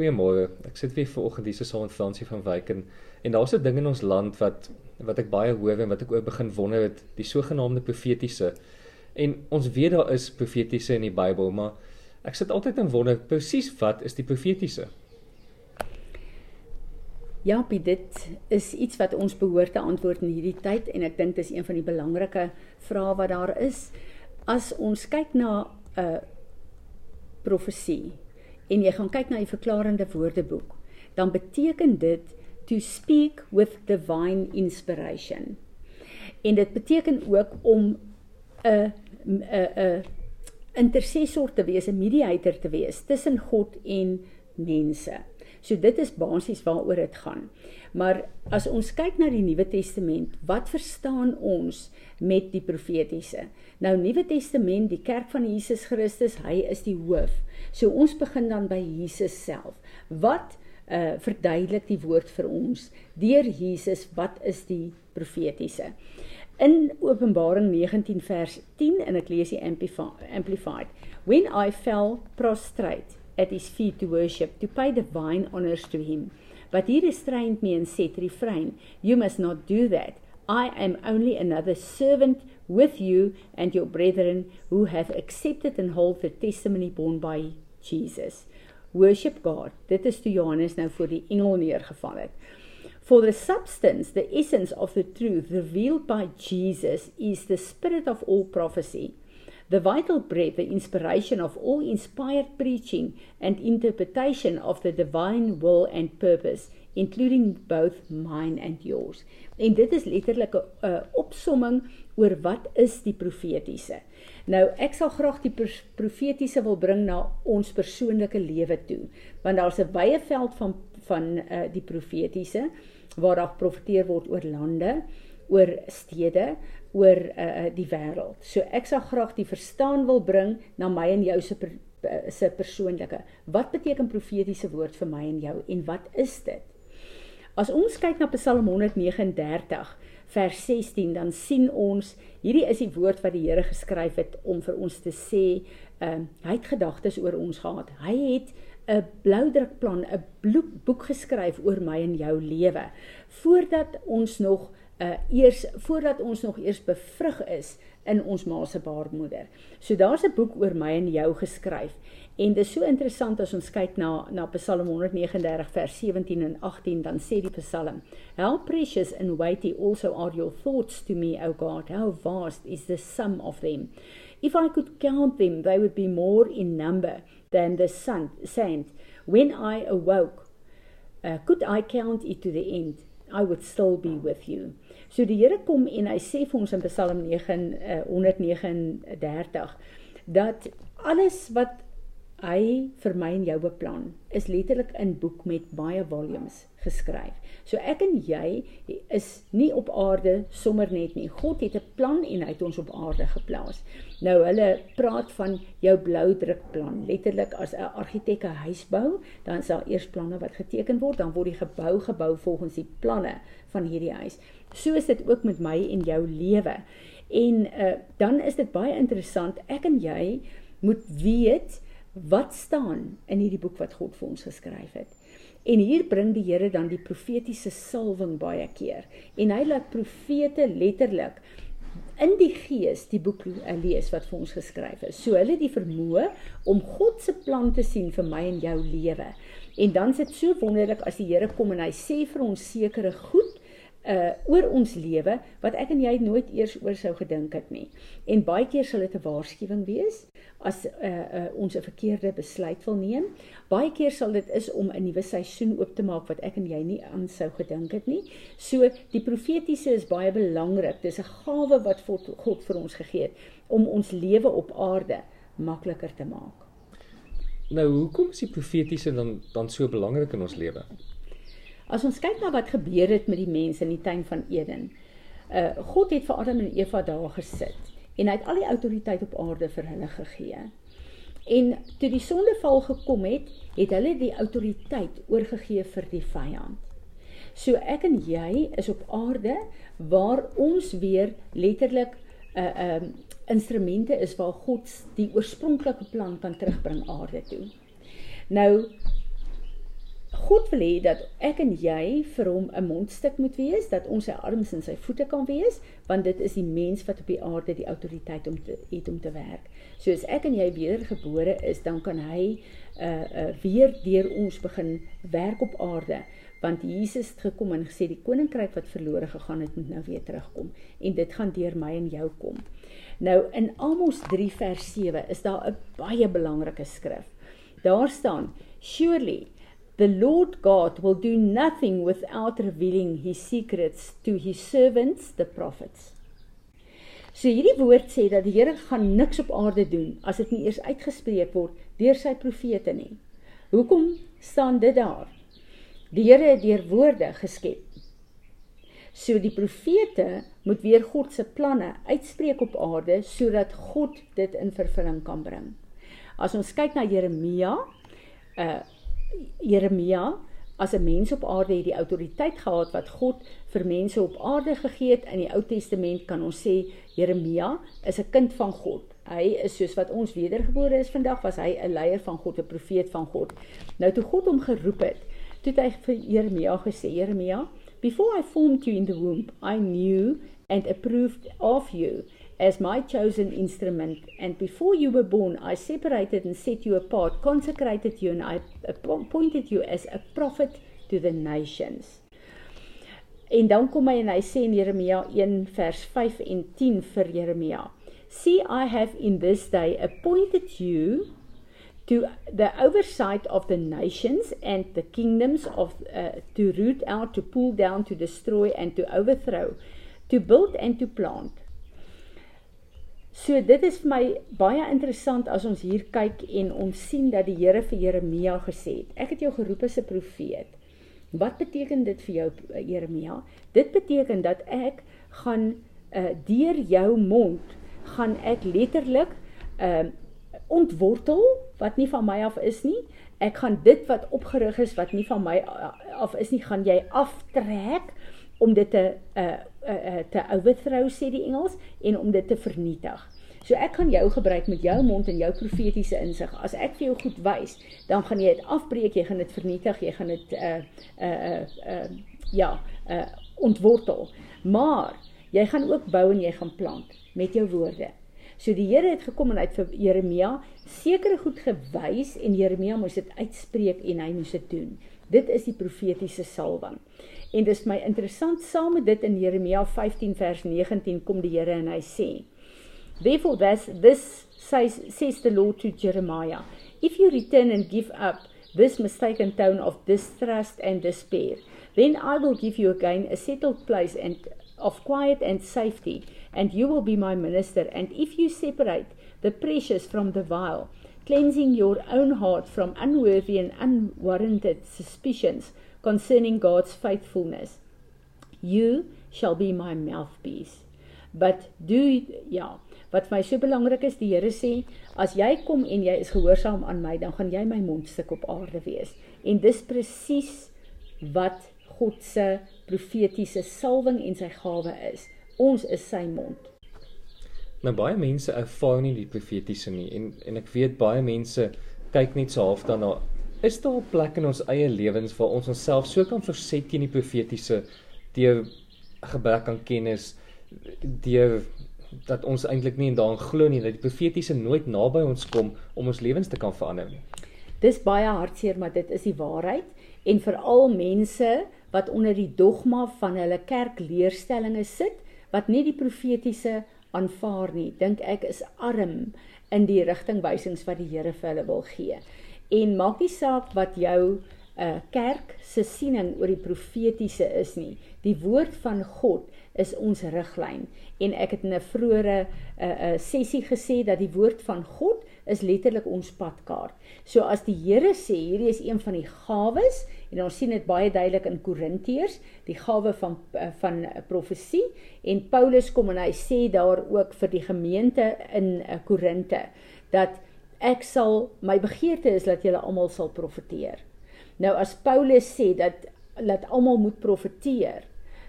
Goeiemôre. Ek sit weer vanoggend hier saam met Fransie van Wyk en en daar's 'n ding in ons land wat wat ek baie hoor en wat ek ook begin wonder het, die sogenaamde profetiese. En ons weet daar is profetiese in die Bybel, maar ek sit altyd en wonder presies wat is die profetiese? Ja, dit is iets wat ons behoort te antwoord in hierdie tyd en ek dink dis een van die belangrike vrae wat daar is. As ons kyk na 'n uh, profesie en jy gaan kyk na die verklarende woordeboek, dan beteken dit to speak with divine inspiration. En dit beteken ook om 'n 'n 'n intercessor te wees, 'n mediator te wees tussen God en mense. So dit is basies waaroor dit gaan. Maar as ons kyk na die Nuwe Testament, wat verstaan ons met die profetiese? Nou Nuwe Testament, die kerk van Jesus Christus, hy is die hoof. So ons begin dan by Jesus self. Wat uh verduidelik die woord vir ons deur Jesus wat is die profetiese? In Openbaring 19 vers 10 en ek lees die amplified. When I fell prostrate at his feet to worship to pay divine honors to him. But he restrained me and said, Refrain, you must not do that. I am only another servant with you and your brethren who have accepted and hold the testimony borne by Jesus. Worship God. Dit is toe Johannes nou voor die engel neergeval het. For the substance, the essence of the truth revealed by Jesus is the spirit of all prophecy. The vital breath, the inspiration of all inspired preaching and interpretation of the divine will and purpose including both mine and yours. En dit is letterlik 'n uh, opsomming oor wat is die profetiese. Nou ek sal graag die profetiese wil bring na ons persoonlike lewe toe, want daar's 'n wye veld van van uh, die profetiese waar daar geprofeteer word oor lande, oor stede, oor uh, die wêreld. So ek sal graag die verstaan wil bring na my en jou se per, se persoonlike. Wat beteken profetiese woord vir my en jou en wat is dit? As ons kyk na Psalm 139 vers 16 dan sien ons hierdie is die woord wat die Here geskryf het om vir ons te sê, ehm uh, hy het gedagtes oor ons gehad. Hy het 'n bloudrukplan, 'n boek geskryf oor my en jou lewe voordat ons nog uh eers voordat ons nog eers bevrug is in ons ma se baarmoeder. So daar's 'n boek oor my en jou geskryf En dit is so interessant as ons kyk na na Psalm 139 vers 17 en 18 dan sê die Psalm: How precious and weighty also are your thoughts to me, O God. How vast is the sum of them. If I could count them, they would be more in number than the sun, sand. When I awoke, uh, could I count it to the end, I would still be with you. So die Here kom en hy sê vir ons in Psalm 9 uh, 139 dat alles wat hy vir my en jou beplan is letterlik in boek met baie volumes geskryf. So ek en jy is nie op aarde sommer net nie. God het 'n plan en hy het ons op aarde geplaas. Nou hulle praat van jou blou drukplan. Letterlik as 'n argitek 'n huis bou, dan is daar eers planne wat geteken word, dan word die gebou gebou volgens die planne van hierdie huis. So is dit ook met my en jou lewe. En uh, dan is dit baie interessant. Ek en jy moet weet wat staan in hierdie boek wat God vir ons geskryf het. En hier bring die Here dan die profetiese salwing baie keer. En hy laat profete letterlik in die gees die boek lees wat vir ons geskryf is. So hulle die vermoë om God se plan te sien vir my en jou lewe. En dan is dit so wonderlik as die Here kom en hy sê vir ons sekere goed uh oor ons lewe wat ek en jy nooit eers oor sou gedink het nie. En baie keer sal dit 'n waarskuwing wees as uh, uh ons 'n verkeerde besluit wil neem. Baie keer sal dit is om 'n nuwe seisoen oop te maak wat ek en jy nie aan sou gedink het nie. So die profetiese is baie belangrik. Dis 'n gawe wat God vir ons gegee het om ons lewe op aarde makliker te maak. Nou, hoekom is die profetiese dan dan so belangrik in ons lewe? As ons kyk na wat gebeur het met die mense in die tuin van Eden. Uh God het vir Adam en Eva daar gesit en hy het al die autoriteit op aarde vir hulle gegee. En toe die sondeval gekom het, het hulle die autoriteit oorgegee vir die vyand. So ek en jy is op aarde waar ons weer letterlik 'n uh, 'n um, instrumente is waar God die oorspronklike plan kan terugbring aarde toe. Nou God wil hê dat ek en jy vir hom 'n mondstuk moet wees, dat ons sy arms en sy voete kan wees, want dit is die mens wat op die aarde die autoriteit om te het om te werk. So as ek en jy wedergebore is, dan kan hy uh uh weer deur ons begin werk op aarde want Jesus het gekom en gesê die koninkryk wat verlore gegaan het moet nou weer terugkom en dit gaan deur my en jou kom. Nou in Amos 3 vers 7 is daar 'n baie belangrike skrif. Daar staan: Surely the Lord God will do nothing without revealing his secrets to his servants the prophets. So hierdie woord sê dat die Here gaan niks op aarde doen as dit nie eers uitgespreek word deur sy profete nie. Hoekom staan dit daar? Die Here het deur woorde geskep. So die profete moet weer God se planne uitspreek op aarde sodat God dit in vervulling kan bring. As ons kyk na Jeremia, uh Jeremia as 'n mens op aarde het die autoriteit gehad wat God vir mense op aarde gegee het. In die Ou Testament kan ons sê Jeremia is 'n kind van God. Hy is soos wat ons wedergebore is vandag, was hy 'n leier van God, 'n profeet van God. Nou toe God hom geroep het, Toe hy vir Jeremia gesê, Jeremia, before I formed you in the womb, I knew and approved of you as my chosen instrument. And before you were born, I separated and set you apart, consecrated you, and I appointed you as a prophet to the nations. En dan kom hy en hy sê in Jeremia 1 vers 5 en 10 vir Jeremia. See I have in this day appointed you to the oversight of the nations and the kingdoms of uh, to root out to pull down to destroy and to overthrow to build and to plant so dit is vir my baie interessant as ons hier kyk en ons sien dat die Here vir Jeremia gesê het. Ek het jou geroep as 'n profeet. Wat beteken dit vir jou Jeremia? Dit beteken dat ek gaan uh, deur jou mond gaan ek letterlik uh, ontwortel wat nie van my af is nie. Ek gaan dit wat opgerig is wat nie van my af is nie, gaan jy aftrek om dit te uh, uh, te overthrow sê die Engels en om dit te vernietig. So ek gaan jou gebruik met jou mond en jou profetiese insig. As ek vir jou goed wys, dan gaan jy dit afbreek, jy gaan dit vernietig, jy gaan dit uh uh uh ja, uh ontwortel. Maar jy gaan ook bou en jy gaan plant met jou woorde. So die Here het gekom en hy het vir Jeremia sekere goed gewys en Jeremia moes dit uitspreek en hy moes dit doen. Dit is die profetiese salwing. En dis my interessant saam met dit in Jeremia 15 vers 19 kom die Here en hy sê: Therefore this, this says, says the Lord to Jeremiah, if you return and give up this mistaken tone of distrust and despair, then I will give you again a settled place and of quiet and safety and you will be my minister. And if you separate the precious from the vile, cleansing your own heart from unworthy and unwarranted suspicions concerning God's faithfulness, you shall be my mouthpiece. But do ja, wat my so belangrik is, die Here sê, as jy kom en jy is gehoorsaam aan my, dan gaan jy my mondstuk op aarde wees. En dis presies wat God se profetiese salwing en sy gawe is ons is sy mond. Nou baie mense ervaar nie die profetiese nie en en ek weet baie mense kyk net so half daarna. Is daar 'n plek in ons eie lewens waar ons onsself so kan verset teen die profetiese deur gebrek aan kennis deur dat ons eintlik nie daarin glo nie dat die profetiese nooit naby ons kom om ons lewens te kan verander nie. Dis baie hartseer, maar dit is die waarheid en veral mense wat onder die dogma van hulle kerkleerstellings sit, wat nie die profetiese aanvaar nie, dink ek is arm in die rigtingwysings wat die Here vir hulle wil gee. En maak nie saak wat jou 'n uh, eh, kerk se siening oor die profetiese is nie. Die woord van God is ons riglyn en ek het in 'n vroeëre 'n uh, uh, sessie gesê dat die woord van God is letterlik ons padkaart. So as die Here sê hierdie is een van die gawes en ons sien dit baie duidelik in Korintiërs, die gawe van eh, van profesie en Paulus kom en hy sê daar ook vir die gemeente in eh, Korinte dat ek sal my begeerte is dat julle almal sal profeteer. Nou as Paulus sê dat dat almal moet profeteer,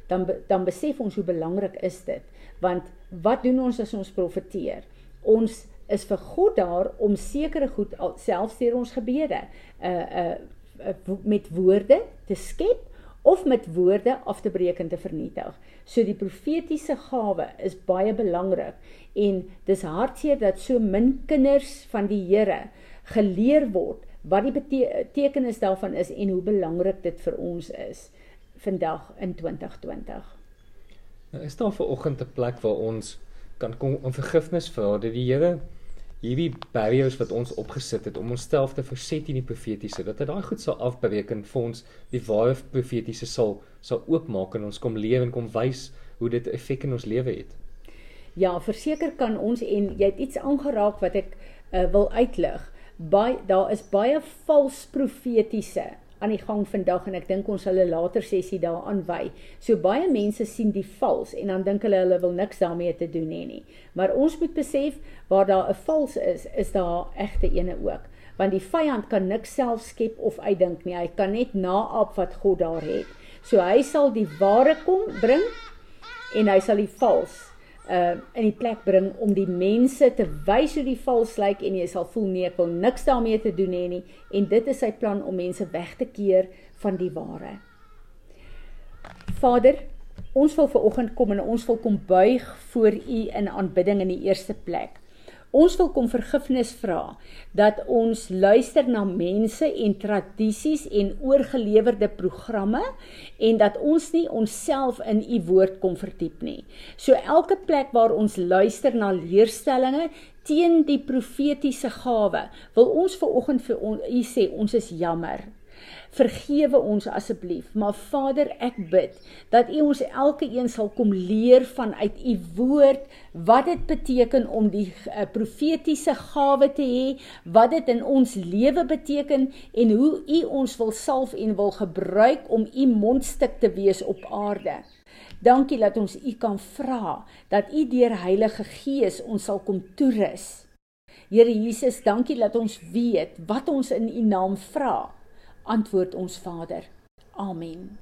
dan dan besef ons hoe belangrik is dit want wat doen ons as ons profeteer? Ons is vir God daar om sekere goed selfs deur ons gebede uh uh met woorde te skep of met woorde af te breek en te vernietig. So die profetiese gawe is baie belangrik en dis hartseer dat so min kinders van die Here geleer word wat die betekenis daarvan is en hoe belangrik dit vir ons is vandag in 2020. Nou is daar vir oggend 'n plek waar ons kan kom om vergifnis vra dat die Here hierdie barriers wat ons opgesit het om onsself te verset in die profetiese dat dit daai goed sal afbreek en vir ons die ware profetiese sal sal oopmaak en ons kom lewe en kom wys hoe dit effek in ons lewe het. Ja, verseker kan ons en jy het iets aangeraak wat ek uh, wil uitlig. Baie daar is baie vals profetiese aan die gang vandag en ek dink ons sal 'n later sessie daaraan wy. So baie mense sien die vals en dan dink hulle hulle wil niks daarmee te doen hê nie. Maar ons moet besef waar daar 'n vals is, is daar egte ene ook. Want die vyand kan niks self skep of uitdink nie. Hy kan net naap wat God daar het. So hy sal die ware kom bring en hy sal die vals uh in die plek bring om die mense te wys hoe die vals lyk en jy sal voel nee ek wil niks daarmee te doen hê nie en dit is sy plan om mense weg te keer van die ware. Vader, ons wil ver oggend kom en ons wil kom buig voor U in aanbidding in die eerste plek. Ons wil kom vergifnis vra dat ons luister na mense en tradisies en oorgelewerde programme en dat ons nie onsself in u woord kom verdiep nie. So elke plek waar ons luister na leerstellings teen die profetiese gawe, wil ons ver oggend vir u sê ons is jammer vergewe ons asseblief. Maar Vader, ek bid dat U ons elke een sal kom leer vanuit U woord wat dit beteken om die uh, profetiese gawe te hê, wat dit in ons lewe beteken en hoe U ons wil salf en wil gebruik om U mondstuk te wees op aarde. Dankie dat ons U kan vra dat U deur Heilige Gees ons sal kom toerus. Here Jesus, dankie dat ons weet wat ons in U naam vra antwoord ons Vader. Amen.